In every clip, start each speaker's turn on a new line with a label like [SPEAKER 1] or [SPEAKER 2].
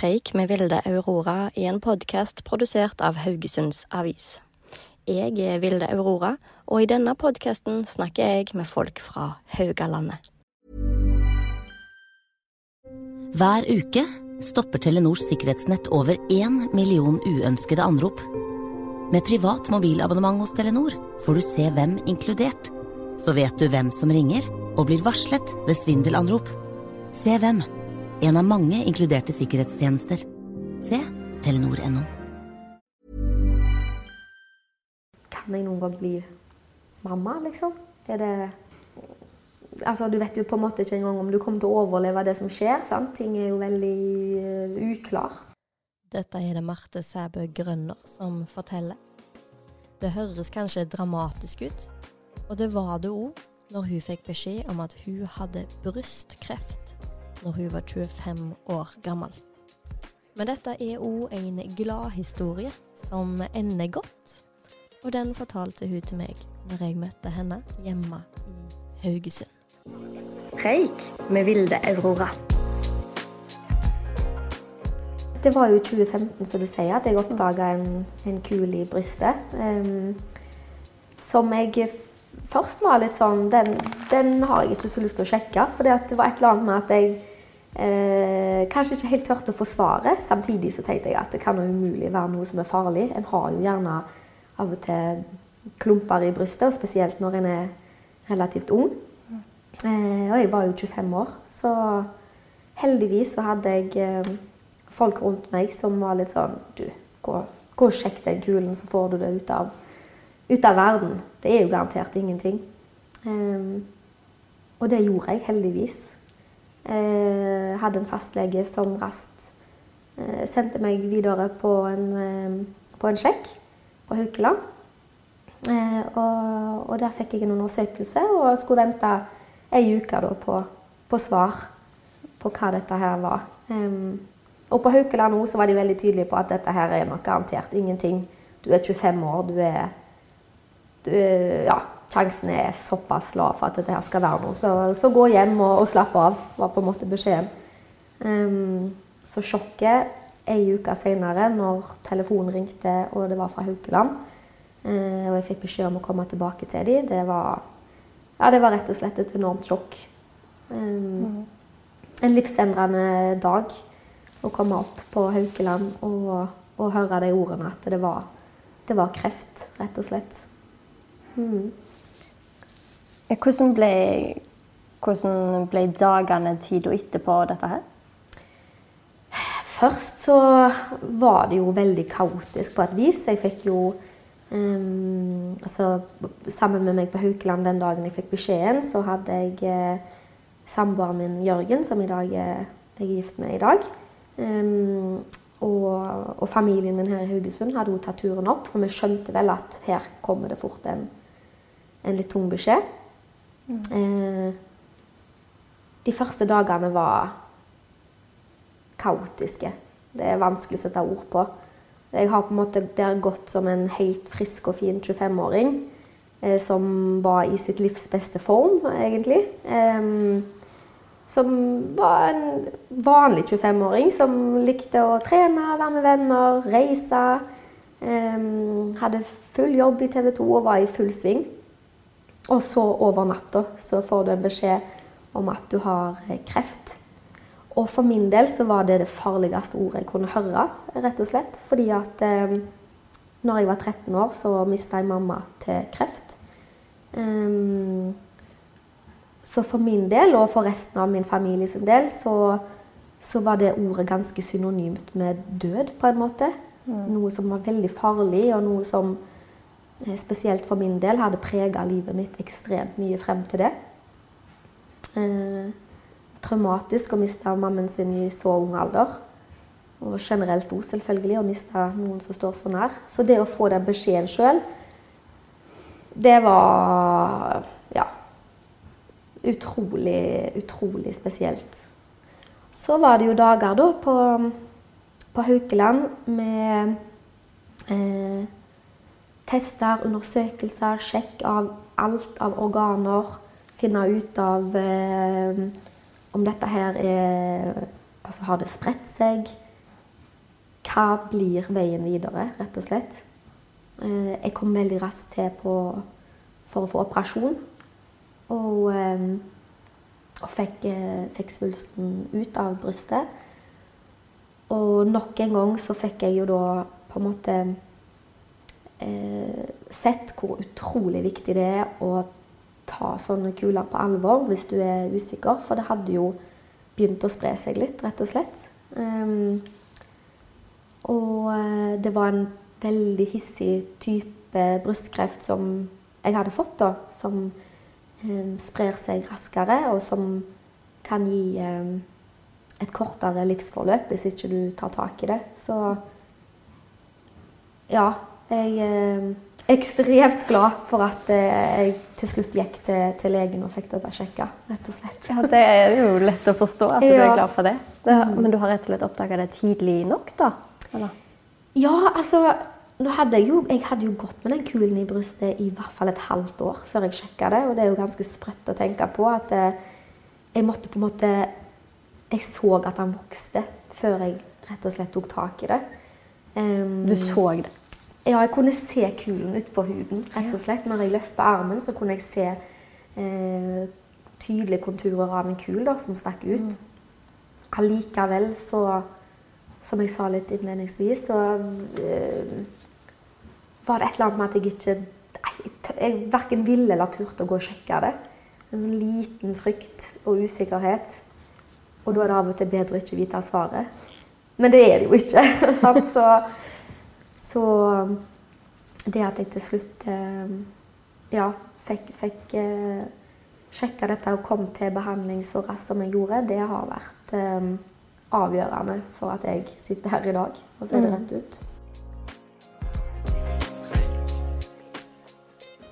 [SPEAKER 1] Preik med Vilde Aurora i en podkast produsert av Haugesunds Avis. Jeg er Vilde Aurora, og i denne podkasten snakker jeg med folk fra Haugalandet.
[SPEAKER 2] Hver uke stopper Telenors sikkerhetsnett over én million uønskede anrop. Med privat mobilabonnement hos Telenor får du se hvem inkludert. Så vet du hvem som ringer og blir varslet ved svindelanrop. Se hvem. En av mange inkluderte sikkerhetstjenester. Se telenor.no.
[SPEAKER 3] Kan jeg noen gang bli mamma, liksom? Er det Altså, du vet jo på en måte ikke engang om du kommer til å overleve det som skjer. sant? Ting er jo veldig uh, uklart.
[SPEAKER 1] Dette er det Marte Sæbø Grønner som forteller. Det høres kanskje dramatisk ut, og det var det òg når hun fikk beskjed om at hun hadde brystkreft når hun var 25 år gammel. Men dette er òg en gladhistorie som ender godt, og den fortalte hun til meg når jeg møtte henne hjemme i Haugesund.
[SPEAKER 3] Preik med Vilde Aurora. Det var jo i 2015, som du sier, at jeg oppdaga en, en kul i brystet. Um, som jeg først var litt sånn Den, den har jeg ikke så lyst til å sjekke. For det var et eller annet med at jeg eh, kanskje ikke helt tørte å forsvare. Samtidig så tenkte jeg at det kan jo umulig være noe som er farlig. En har jo gjerne av og til klumper i brystet, og spesielt når en er relativt ung. Eh, og jeg var jo 25 år, så heldigvis så hadde jeg eh, folk rundt meg som var litt sånn Du, gå, gå og sjekk den kulen, så får du det ut av, ut av verden. Det er jo garantert ingenting. Eh, og det gjorde jeg heldigvis. Eh, hadde en fastlege som raskt eh, sendte meg videre på en, eh, på en sjekk på Haukeland. Og, og der fikk jeg en undersøkelse og skulle vente ei uke på, på svar på hva dette her var. Og på Haukeland også var de veldig tydelige på at dette her er nok garantert ingenting. Du er 25 år, du er, du er Ja, sjansen er såpass lav for at dette her skal være noe. Så, så gå hjem og, og slapp av, var på en måte beskjeden. Um, så sjokket ei uke senere, når telefonen ringte og det var fra Haukeland, uh, og jeg fikk beskjed om å komme tilbake til dem, det var ja, det var rett og slett et enormt sjokk. Um, En livsendrende dag å komme opp på Haukeland og, og høre de ordene at det var, det var kreft, rett og slett. Mm.
[SPEAKER 1] Hvordan ble, hvordan ble dagene, tida etterpå dette her?
[SPEAKER 3] Først så var det jo veldig kaotisk på et vis. Jeg fikk jo um, altså, Sammen med meg på Haukeland den dagen jeg fikk beskjeden, så hadde jeg eh, samboeren min Jørgen, som dag er, jeg er gift med i dag. Um, og, og familien min her i Haugesund hadde jo tatt turen opp, for vi skjønte vel at her kommer det fort en, en litt tung beskjed. Eh, de første dagene var kaotiske. Det er vanskelig å sette ord på. Jeg har på en måte der gått som en helt frisk og fin 25-åring. Eh, som var i sitt livs beste form, egentlig. Em, som var en vanlig 25-åring som likte å trene, være med venner, reise. Em, hadde full jobb i TV 2 og var i full sving. Og så over natta så får du en beskjed om at du har eh, kreft. Og for min del så var det det farligste ordet jeg kunne høre, rett og slett. Fordi at eh, når jeg var 13 år, så mista jeg mamma til kreft. Um, så for min del, og for resten av min familie sin del, så, så var det ordet ganske synonymt med død, på en måte. Noe som var veldig farlig, og noe som spesielt for min del hadde prega livet mitt ekstremt mye frem til det. Eh, traumatisk å miste mammaen sin i så ung alder. Og generelt òg, selvfølgelig, å miste noen som står så nær. Så det å få den beskjeden sjøl, det var ja, utrolig, utrolig spesielt. Så var det jo dager da på, på Haukeland med eh, tester, undersøkelser, sjekk av alt av organer. Finne ut av eh, om dette her er Altså har det spredt seg? Hva blir veien videre, rett og slett? Eh, jeg kom veldig raskt til på, for å få operasjon. Og, eh, og fikk, eh, fikk, svulsten ut av brystet. Og nok en gang så fikk jeg jo da på en måte sett hvor utrolig viktig det er å ta sånne kuler på alvor hvis du er usikker. For det hadde jo begynt å spre seg litt, rett og slett. Um, og eh, det var en veldig hissig type brystkreft som jeg hadde fått, da. Som um, sprer seg raskere, og som kan gi um, et kortere livsforløp hvis ikke du tar tak i det. Så ja, jeg ekstremt glad for at eh, jeg til slutt gikk til, til legen og fikk dette sjekka. rett og slett.
[SPEAKER 1] Ja, Det er jo lett å forstå at du ja. er glad for det. Mm. Men du har rett og slett oppdaga det tidlig nok, da? Eller?
[SPEAKER 3] Ja, altså hadde jeg, jo, jeg hadde jo gått med den kulen i brystet i hvert fall et halvt år før jeg sjekka det. Og det er jo ganske sprøtt å tenke på at eh, jeg måtte på en måte Jeg så at han vokste før jeg rett og slett tok tak i det.
[SPEAKER 1] Um, du så det?
[SPEAKER 3] Ja, jeg kunne se kulen utpå huden. rett og slett. Når jeg løfta armen, så kunne jeg se eh, tydelige konturer av en kul da, som stakk ut. Mm. Allikevel så Som jeg sa litt innledningsvis, så eh, var det et eller annet med at jeg ikke Jeg, jeg verken ville eller turte å gå og sjekke det. En sånn liten frykt og usikkerhet. Og da er det av og til bedre å ikke vite svaret. Men det er det jo ikke. sant? Så så det at jeg til slutt eh, ja, fikk, fikk eh, sjekka dette og kom til behandling så raskt som jeg gjorde, det har vært eh, avgjørende for at jeg sitter her i dag, for å si det mm. rett ut.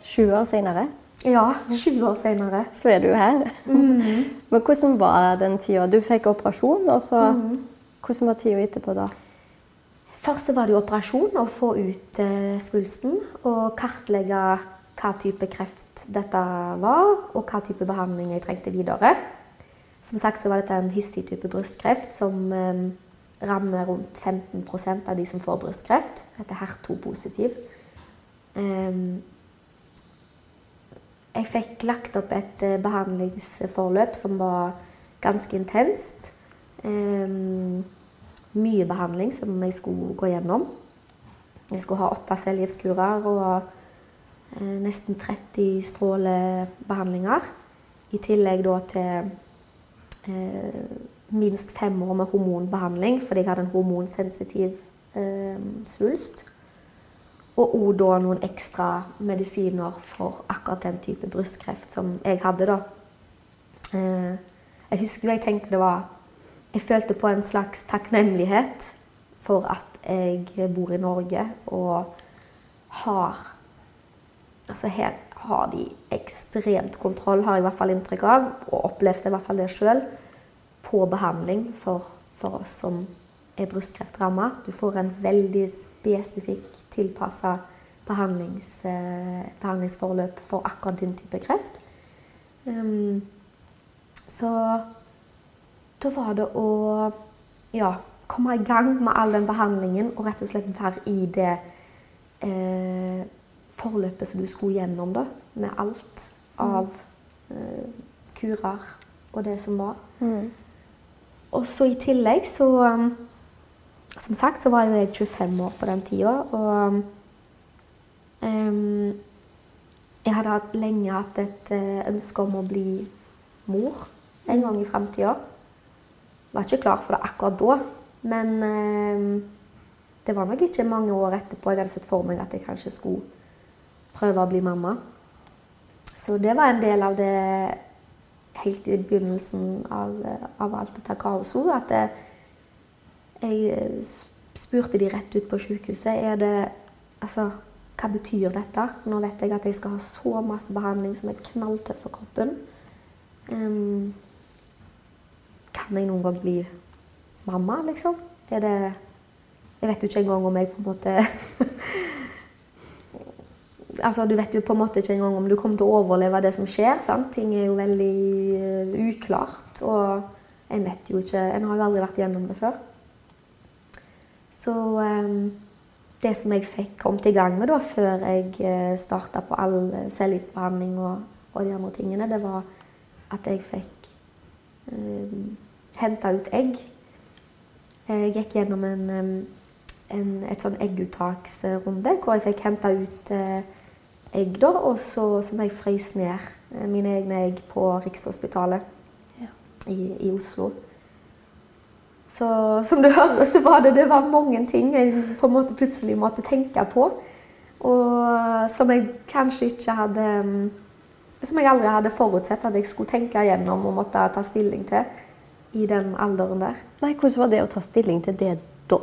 [SPEAKER 1] 20 år senere?
[SPEAKER 3] Ja, 20 år senere.
[SPEAKER 1] Så er du her. Mm. Men hvordan var den tida? Du fikk operasjon, og så mm. Hvordan var tida etterpå da?
[SPEAKER 3] Først var det jo operasjon, å få ut eh, svulsten og kartlegge hva type kreft dette var, og hva type behandling jeg trengte videre. Som sagt var dette en hissig type brystkreft som eh, rammer rundt 15% av de som får brystkreft. Dette er HER2-positiv. Eh, jeg fikk lagt opp et eh, behandlingsforløp som var ganske intenst. Eh, mye behandling som jeg skulle gå gjennom. Jeg skulle ha åtte cellegiftkurer og eh, nesten 30 strålebehandlinger. I tillegg da til eh, minst fem år med hormonbehandling fordi jeg hadde en hormonsensitiv eh, svulst. Og òg da noen ekstra medisiner for akkurat den type brystkreft som jeg hadde, da. Eh, jeg husker jo jeg tenkte det var jeg følte på en slags takknemlighet for at jeg bor i Norge og har Altså her har de ekstremt kontroll, har jeg i hvert fall inntrykk av, og opplevde i hvert fall det sjøl, på behandling for, for oss som er brystkreftramma. Du får en veldig spesifikk tilpassa behandlings, eh, behandlingsforløp for akkurat din type kreft. Um, så da var det å ja, komme i gang med all den behandlingen og rett og slett være i det eh, forløpet som du skulle gjennom, da. Med alt av eh, kurer og det som var. Mm. Og så i tillegg så um, Som sagt så var jo jeg 25 år på den tida, og um, jeg hadde lenge hatt et uh, ønske om å bli mor en gang i framtida var ikke klar for det akkurat da. Men eh, det var nok ikke mange år etterpå jeg hadde sett for meg at jeg kanskje skulle prøve å bli mamma. Så det var en del av det helt i begynnelsen av, av alt dette kaoset. At det, Jeg eh, spurte de rett ut på sykehuset er det, altså, hva betyr dette. Nå vet jeg at jeg skal ha så masse behandling som er knalltøff for kroppen. Um, kan jeg noen gang bli mamma, liksom? Er det Jeg vet jo ikke engang om jeg på en måte altså, Du vet jo på en måte ikke engang om du kommer til å overleve det som skjer. Sant? Ting er jo veldig uh, uklart. Og en vet jo ikke En har jo aldri vært gjennom det før. Så um, det som jeg fikk kommet i gang med da, før jeg uh, starta på all cellegiftbehandling og, og, de andre tingene, det var at jeg fikk uh, henta ut egg. Jeg gikk gjennom en, en, et sånn egguttaksrunde hvor jeg fikk henta ut uh, egg, da, og så, som jeg frøs ned. Uh, mine egne egg på Rikshospitalet ja. i, i, Oslo. Så som du hører, så var det, det var mange ting jeg på en måte plutselig måtte tenke på. Og som jeg kanskje ikke hadde Som jeg aldri hadde forutsett at jeg skulle tenke gjennom og måtte ta stilling til i den alderen der.
[SPEAKER 1] Nei, Hvordan var det å ta stilling til det da?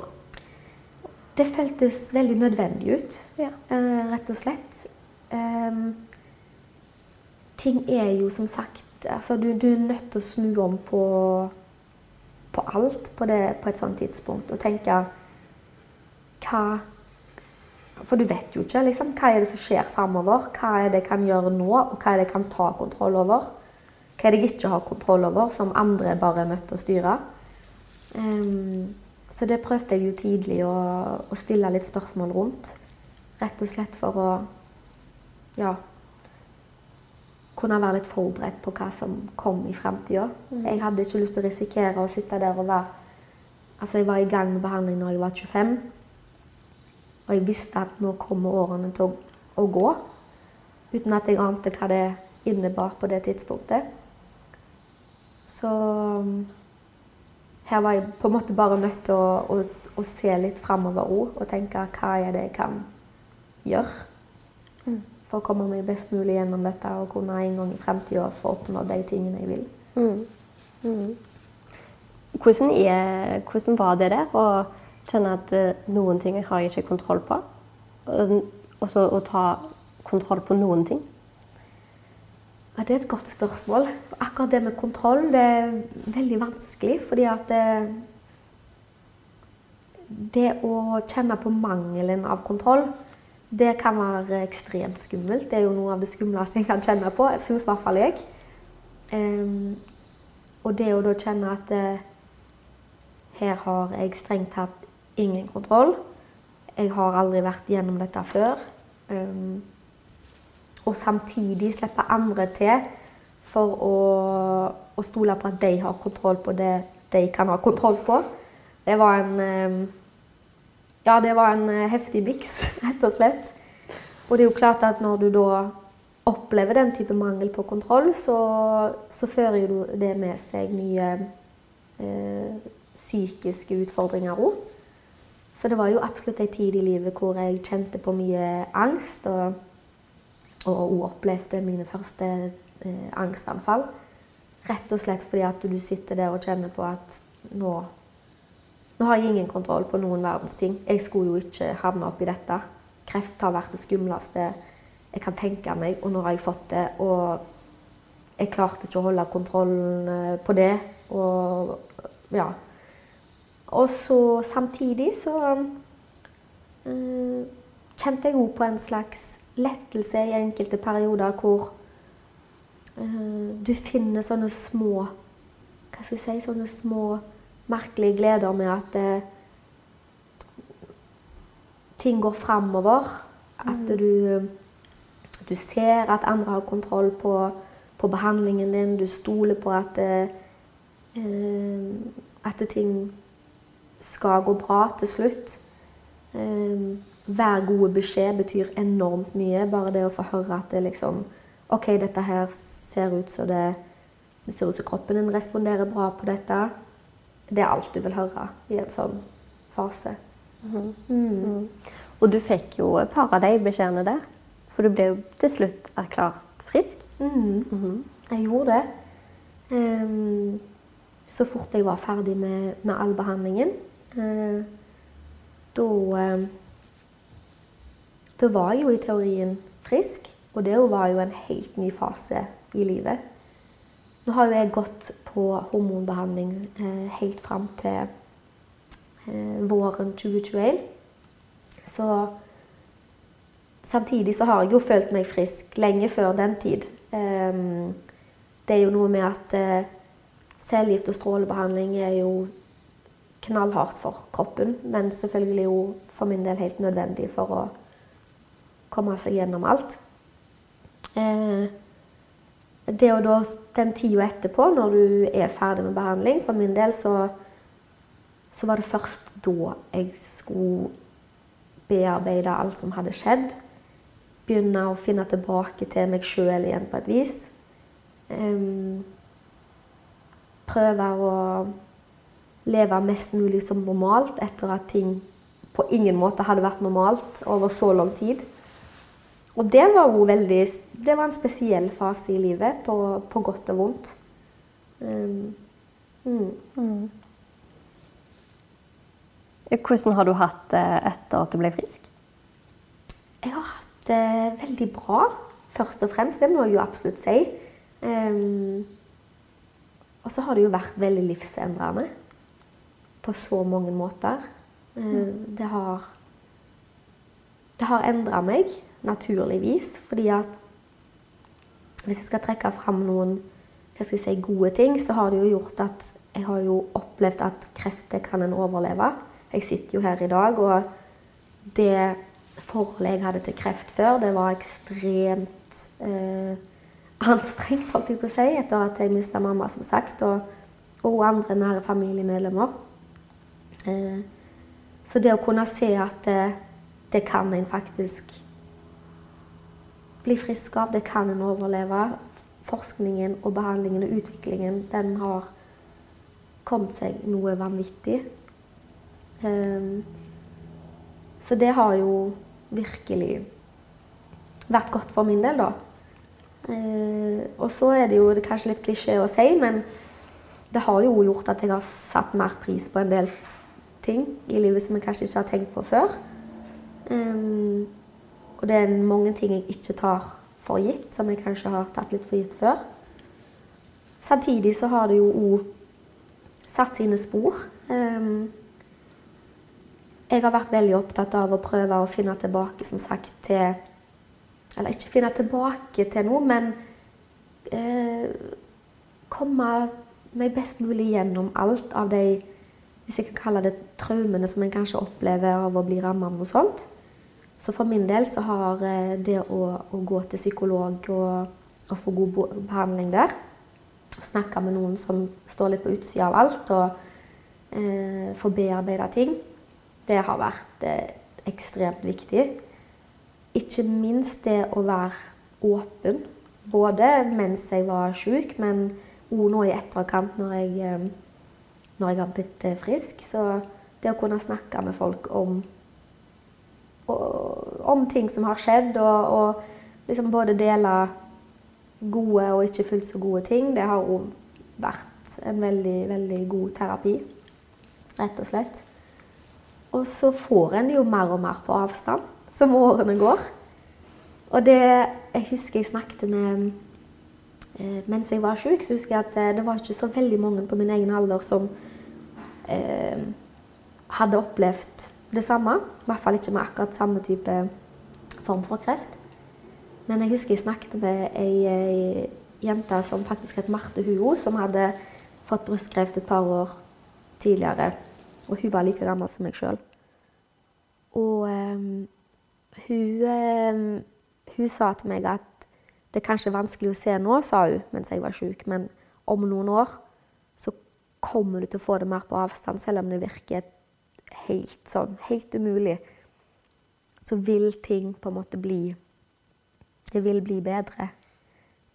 [SPEAKER 3] Det føltes veldig nødvendig ut,
[SPEAKER 1] ja.
[SPEAKER 3] uh, rett og slett. Um, ting er jo som sagt altså, du, du, er nødt til å snu om på, på alt på, det, på, et sånt tidspunkt og tenke hva For du vet jo ikke liksom, hva er det som skjer framover. Hva er det jeg kan gjøre nå, og hva er det jeg kan ta kontroll over. Hva er det jeg ikke har kontroll over, som andre bare er nødt til å styre. Um, så det prøvde jeg jo tidlig å, å, stille litt spørsmål rundt. Rett og slett for å ja, kunne være litt forberedt på hva som kom i framtida. Mm. Jeg hadde ikke lyst til å risikere å sitte der og være Altså, jeg var i gang med behandling når jeg var 25. Og jeg visste at nå kommer årene til å, å gå. Uten at jeg ante hva det innebar på det tidspunktet. Så um, her var jeg på en måte bare nødt til å, å, å se litt framover òg. Og tenke hva er det jeg kan gjøre. Mm for å komme meg best mulig gjennom dette og kunne en gang i fremtida få oppnå de tingene jeg vil.
[SPEAKER 1] Mm. Mm. Hvordan, er, hvordan, var det der å kjenne at uh, noen ting har jeg ikke kontroll på? Og så å ta kontroll på noen ting?
[SPEAKER 3] Ja, det er et godt spørsmål. Akkurat det med kontroll det er veldig vanskelig. Fordi at det, eh, det å kjenne på mangelen av kontroll det kan være ekstremt skummelt. Det er jo noe av det skumleste jeg kan kjenne på. Syns i hvert fall jeg. Um, og det å da kjenne at uh, her har jeg strengt tatt ingen kontroll. Jeg har aldri vært gjennom dette før. Um, og samtidig slippe andre til for å, å, stole på at de har kontroll på det de kan ha kontroll på. Det var en um, ja, det var en eh, heftig miks, rett og slett. Og det er jo klart at når du da opplever den type mangel på kontroll, så, så fører jo det med seg mye eh, psykiske utfordringer òg. Så det var jo absolutt ei tid i livet hvor jeg kjente på mye angst. Og, og hun opplevde mine første eh, angstanfall. Rett og slett fordi at du sitter der og kjenner på at nå nå har jeg ingen kontroll på noen verdens ting. Jeg skulle jo ikke havne oppi dette. Kreft har vært det skumleste jeg kan tenke meg, og nå har jeg fått det. Og jeg klarte ikke å holde kontrollen eh, på det. Og ja. Og så samtidig så øh, kjente jeg òg på en slags lettelse i enkelte perioder hvor uh, du finner sånne små Hva skal jeg si Sånne små merkelige gleder med at uh, ting går framover. At mm. du, du, ser at andre har kontroll på, på behandlingen din. Du stoler på at, uh, at ting skal gå bra til slutt. Eh, hver gode beskjed betyr enormt mye. Bare det å få høre at det liksom OK, dette her ser ut som det, det ser ut som kroppen din responderer bra på dette det er alt du vil høre i en sånn fase.
[SPEAKER 1] Mm. Mm. Og du fikk jo et par av de beskjedene der. For du ble jo til slutt erklært frisk.
[SPEAKER 3] -hmm. Jeg gjorde det. Um, så fort jeg var ferdig med, med all behandlingen. uh, da eh, Da var jeg jo i teorien frisk, og det var jo en helt ny fase i livet. Nå har jo jeg gått på hormonbehandling eh, helt fram til eh, våren 2021. Så samtidig så har jeg jo følt meg frisk lenge før den tid. Eh, det er jo noe med at uh, cellegift og strålebehandling er jo knallhardt for kroppen, men selvfølgelig jo for min del helt nødvendig for å komme seg gjennom alt. Eh, det og da, den tida etterpå, når du er ferdig med behandling For min del så, så var det først da jeg skulle bearbeide alt som hadde skjedd begynne å finne tilbake til meg sjøl igjen på et vis. Eh, prøve å leve mest mulig som normalt etter at ting på ingen måte hadde vært normalt over så lang tid. Og det var veldig Det var en spesiell fase i livet, på, på godt og vondt. Um, mm. Mm.
[SPEAKER 1] Hvordan har du hatt det etter at du ble frisk?
[SPEAKER 3] Jeg har hatt det veldig bra, først og fremst. Det må jeg jo absolutt si. Um, og så har det jo vært veldig livsendrende på så mange måter. Um, det har Det har endra meg, naturligvis, fordi at hvis jeg skal trekke fram noen hva skal jeg si, gode ting, så har det jo gjort at jeg har jo opplevd at krefter kan en overleve. Jeg sitter jo her i dag, og det forholdet jeg hadde til kreft før, det var ekstremt eh, anstrengt, holdt jeg på å si, etter at jeg mista mamma, som sagt, og, og andre nære familiemedlemmer. Eh, så det å kunne se at det, det kan en faktisk bli frisk av, det kan en overleve. Forskningen og behandlingen og utviklingen, den har kommet seg noe vanvittig. Um, så det har jo virkelig vært godt for min del, da. Eh, og så er det jo det er kanskje litt klisjé å si, men det har jo gjort at jeg har satt mer pris på en del ting i livet som jeg kanskje ikke har tenkt på før. Um, og det er mange ting jeg ikke tar for gitt, som jeg kanskje har tatt litt for gitt før. Samtidig så har det jo òg satt sine spor. Um, jeg har vært veldig opptatt av å prøve å finne tilbake som sagt, til Eller ikke finne tilbake til noe, men eh, komme meg best mulig gjennom alt av de hvis jeg kan kalle det traumene som en kanskje opplever av å bli rammet av noe sånt. Så for min del så har eh, det å, å gå til psykolog og, og, få god behandling der, snakke med noen som står litt på utsida av alt, og eh, få bearbeida ting, det har vært eh, ekstremt viktig. Ikke minst det å være åpen. Både mens jeg var syk, men òg nå i etterkant når jeg, eh, når jeg har blitt eh, frisk. Så det å kunne snakke med folk om, om ting som har skjedd, og, og liksom både dele gode og ikke fullt så gode ting, det har òg vært en veldig, veldig god terapi. Rett og slett. Og så får en det jo mer og mer på avstand som årene går. Og det Jeg husker jeg snakket med eh, Mens jeg var syk, så husker jeg at eh, det var ikke så veldig mange på min egen alder som eh, hadde opplevd det samme. I hvert fall ikke med akkurat samme type form for kreft. Men jeg husker jeg snakket med ei, ei jente som faktisk het Marte Huo, som hadde fått brystkreft et par år tidligere. Og hun var like gammel som meg sjøl. Og um, hun, um, hun, sa til meg at det er kanskje vanskelig å se nå, sa hun mens jeg var syk, men om noen år så kommer du til å få det mer på avstand, selv om det virker helt sånn, helt umulig. Så vil ting på en måte bli Det vil bli bedre.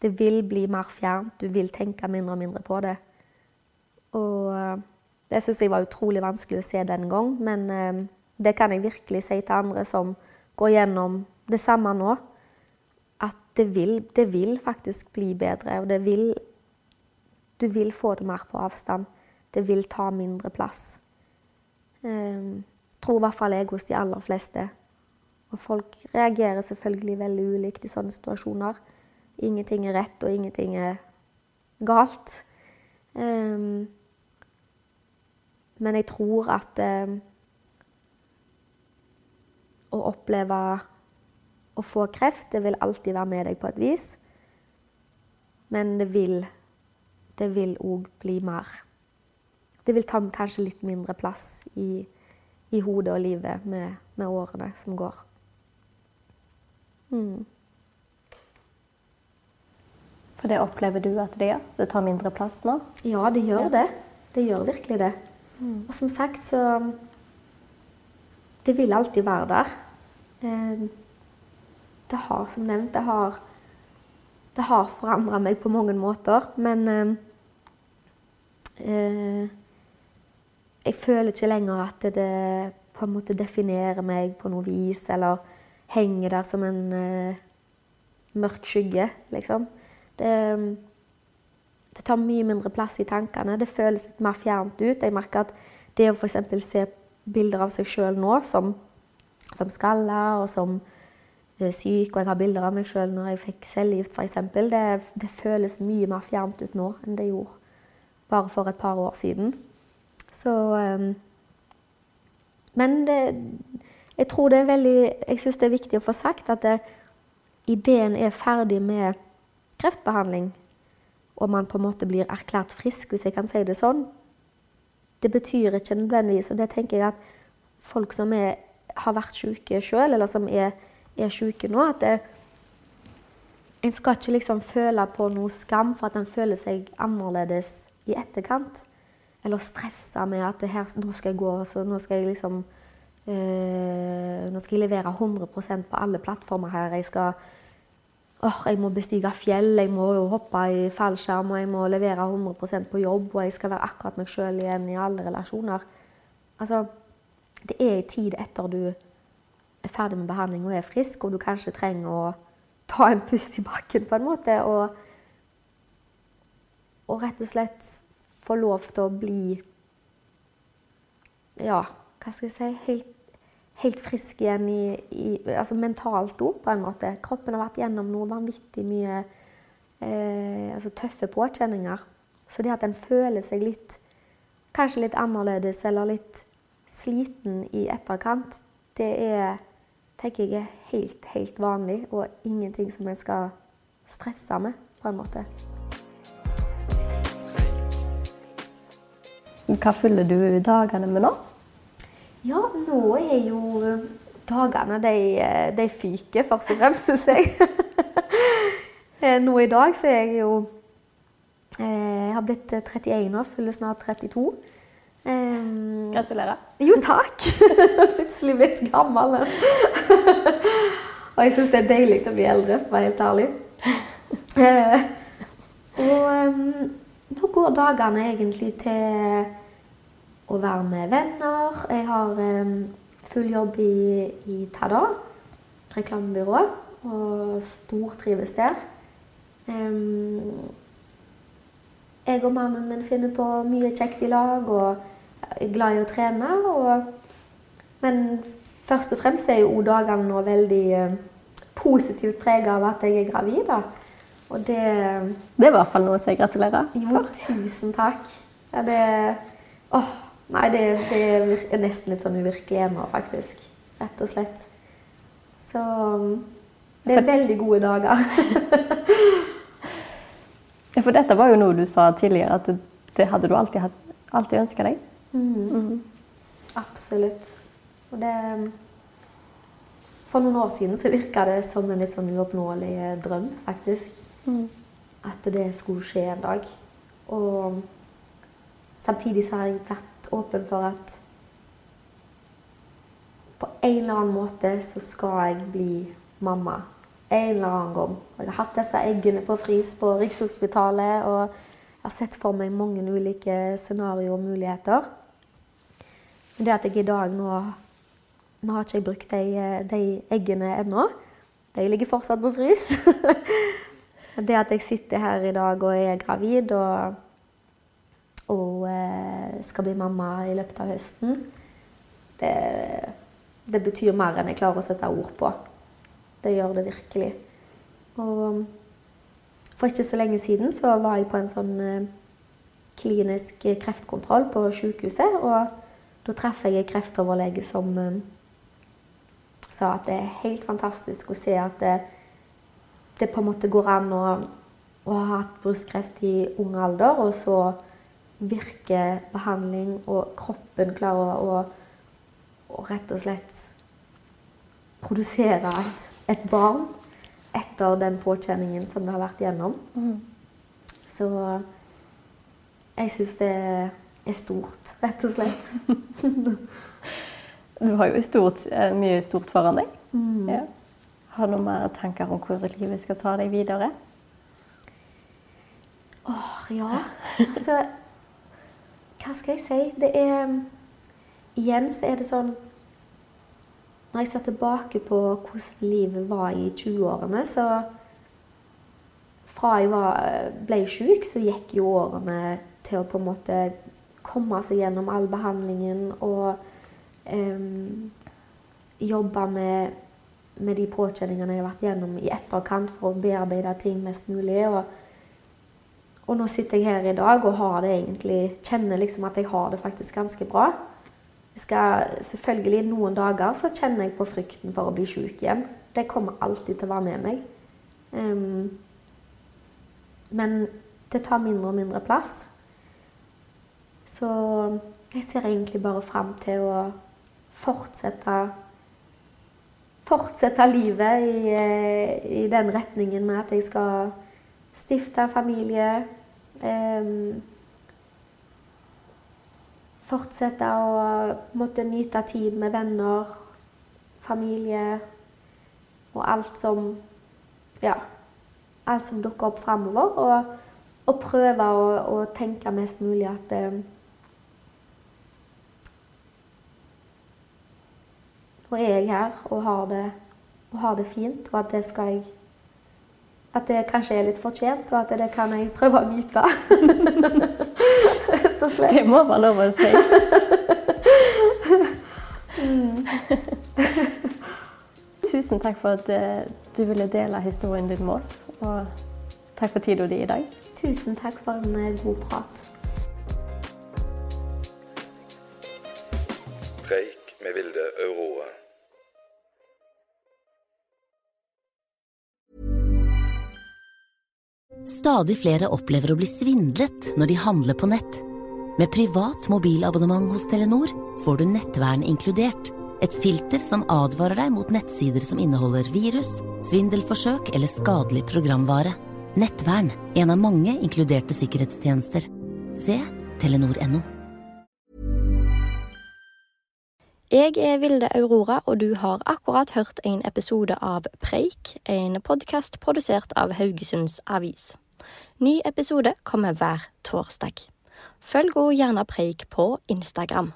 [SPEAKER 3] Det vil bli mer fjernt. Du vil tenke mindre og mindre på det. Og det syns jeg var utrolig vanskelig å se den gang, men eh, det kan jeg virkelig si til andre som går gjennom det samme nå. At det vil, det vil faktisk bli bedre, og det vil Du vil få det mer på avstand. Det vil ta mindre plass. Um, tror i hvert fall jeg hos de aller fleste. Og folk reagerer selvfølgelig veldig ulikt i sånne situasjoner. Ingenting er rett, og ingenting er galt. Um, men jeg tror at um, å oppleve å få kreft, det vil alltid være med deg på et vis. Men det vil det vil òg bli mer Det vil ta kanskje litt mindre plass i, i hodet og livet med, med årene som går. Mm.
[SPEAKER 1] For det opplever du at det gjør? Det tar mindre plass nå?
[SPEAKER 3] Ja, det gjør ja. det. Det gjør virkelig det. Mm. Og som sagt så Det vil alltid være der. Eh, det har, som nevnt, det har, det har forandra meg på mange måter. Men eh, eh, jeg føler ikke lenger at det på en måte definerer meg på noe vis, eller henger der som en uh, mørk skygge, liksom. Det, det, tar mye mindre plass i tankene. Det føles litt mer fjernt ut. Jeg merker at det å f.eks. se bilder av seg sjøl nå som, som skalla og som eh, syk, og jeg har bilder av meg sjøl når jeg fikk cellegift f.eks., det, det føles mye mer fjernt ut nå enn det gjorde bare for et par år siden. Så um, Men det, jeg tror det er veldig Jeg syns det er viktig å få sagt at det, ideen er ferdig med kreftbehandling, og man på en måte blir erklært frisk, hvis jeg kan si det sånn. Det betyr ikke nødvendigvis, og det tenker jeg at folk som er, har vært syke sjøl, eller som er, er syke nå, at det, en skal ikke liksom føle på noe skam for at en føler seg annerledes i etterkant. Eller stressa med at her, nå skal jeg gå, så nå skal jeg liksom øh, Nå skal jeg levere 100% på alle plattformer her. Jeg skal åh, jeg må bestige fjell, jeg må hoppe i fallskjerm, og jeg må levere 100% på jobb, og jeg skal være akkurat meg sjøl igjen i alle relasjoner. Altså, det er en tid etter du er ferdig med behandling og er frisk, og du kanskje trenger å ta en pust i bakken på en måte. og og rett og slett få lov til å bli Ja, hva skal jeg si Helt, helt frisk igjen i, i Altså mentalt òg, på en måte. Kroppen har vært gjennom noe vanvittig mye eh, altså tøffe påkjenninger. Så det at en føler seg litt Kanskje litt annerledes eller litt sliten i etterkant, det er tenker jeg er helt, helt vanlig, og ingenting som en skal stresse med, på en måte.
[SPEAKER 1] Hva fyller du dagene med nå?
[SPEAKER 3] Ja, nå er jo dagene De, de fyker, først og fremst, syns jeg. Eh, nå i dag så er jeg jo eh, Jeg har blitt 31 år, fyller snart 32.
[SPEAKER 1] Gratulerer.
[SPEAKER 3] Jo, takk. Plutselig blitt gammel. og jeg syns det er deilig å bli eldre, for å være helt ærlig. Eh, og um, nå går dagene egentlig til å være med venner. Jeg har um, full jobb i, i Tada, reklamebyrå, og stortrives der. Um, jeg og mannen min finner på mye kjekt i lag og er glad i å trene. Og, men først og fremst er jo dagene nå veldig uh, positivt prega av at jeg er gravid. Da. Og det
[SPEAKER 1] Det er i hvert fall noe å si gratulerer.
[SPEAKER 3] Jo, tusen takk. Ja, det, åh, Nei, det, det, er nesten litt sånn uvirkelig ennå, faktisk. Rett og slett. Så um, det er veldig gode dager.
[SPEAKER 1] ja, for dette var jo noe du sa tidligere, at det, det hadde du alltid, alltid ønska deg.
[SPEAKER 3] Mm. Mm. Absolutt. Og det um, For noen år siden så virka det som en litt sånn uoppnåelig eh, drøm, faktisk. Mm. At det skulle skje en dag. Og samtidig så har jeg vært åpen for at på en eller annen måte så skal jeg bli mamma. En eller annen gang. Jeg har hatt disse eggene på frys på Rikshospitalet. Og jeg har sett for meg mange ulike scenarioer og muligheter. Men det at jeg i dag nå Nå har ikke jeg brukt de, de eggene ennå. De ligger fortsatt på frys. det at jeg sitter her i dag og er gravid og og eh, skal bli mamma i løpet av høsten. det betyr mer enn jeg klarer å sette ord på. Det gjør det virkelig. Og for ikke så lenge siden så var jeg på en sånn eh, klinisk kreftkontroll på sykehuset. Og da traff jeg en kreftoverlege som eh, sa at det er helt fantastisk å se at det, det på en måte går an å, å ha hatt brystkreft i ung alder, og så virker behandling, og kroppen klarer å, å rett og slett produsere et, et barn etter den påkjenningen som det har vært gjennom. Mm. Så jeg syns det er stort, rett og slett.
[SPEAKER 1] du har jo stort, eh, mye stort foran deg. Mm. Ja. Har du noen mer tanker om hvor livet skal ta deg videre?
[SPEAKER 3] Åh, ja. Altså Hva skal jeg si? Det er Igjen så er det sånn når jeg ser tilbake på hvordan livet var i 20-årene, så Fra jeg var, ble syk, så gikk jo årene til å på en måte komme seg gjennom all behandlingen og um, jobbe med, med, de påkjenningene jeg har vært gjennom i etterkant for å bearbeide ting mest mulig. Og, og nå sitter jeg her i dag og har det egentlig, kjenner liksom at jeg har det faktisk ganske bra. Jeg skal, selvfølgelig Noen dager så kjenner jeg på frykten for å bli syk igjen. Det kommer alltid til å være med meg. Um, men det tar mindre og mindre plass. Så jeg ser egentlig bare fram til å fortsette Fortsette livet i, eh, i den retningen med at jeg skal stifte familie. Um, fortsette å måtte nyte tid med venner, familie og alt som Ja. Alt som dukker opp framover. Og, og, prøve å, å, tenke mest mulig at eh, Nå er jeg her og har, det, og har det fint, og at det skal jeg At det kanskje er litt fortjent, og at det kan jeg prøve å nyte.
[SPEAKER 1] rett og slett. Det må være lov å si. mm. Tusen takk for at eh, du ville dele historien din med oss. Og takk for tida di i dag.
[SPEAKER 3] Tusen takk for en eh, god prat.
[SPEAKER 2] Stadig flere opplever å bli svindlet når de handler på nett. Med privat mobilabonnement hos Telenor får du nettvern inkludert. Et filter som advarer deg mot nettsider som inneholder virus, svindelforsøk eller skadelig programvare. Nettvern, en av mange inkluderte sikkerhetstjenester. Se telenor.no.
[SPEAKER 1] Jeg er Vilde Aurora, og du har akkurat hørt en episode av Preik, en podkast produsert av Haugesunds Avis. Ny episode kommer hver torsdag. Følg òg gjerne Preik på Instagram.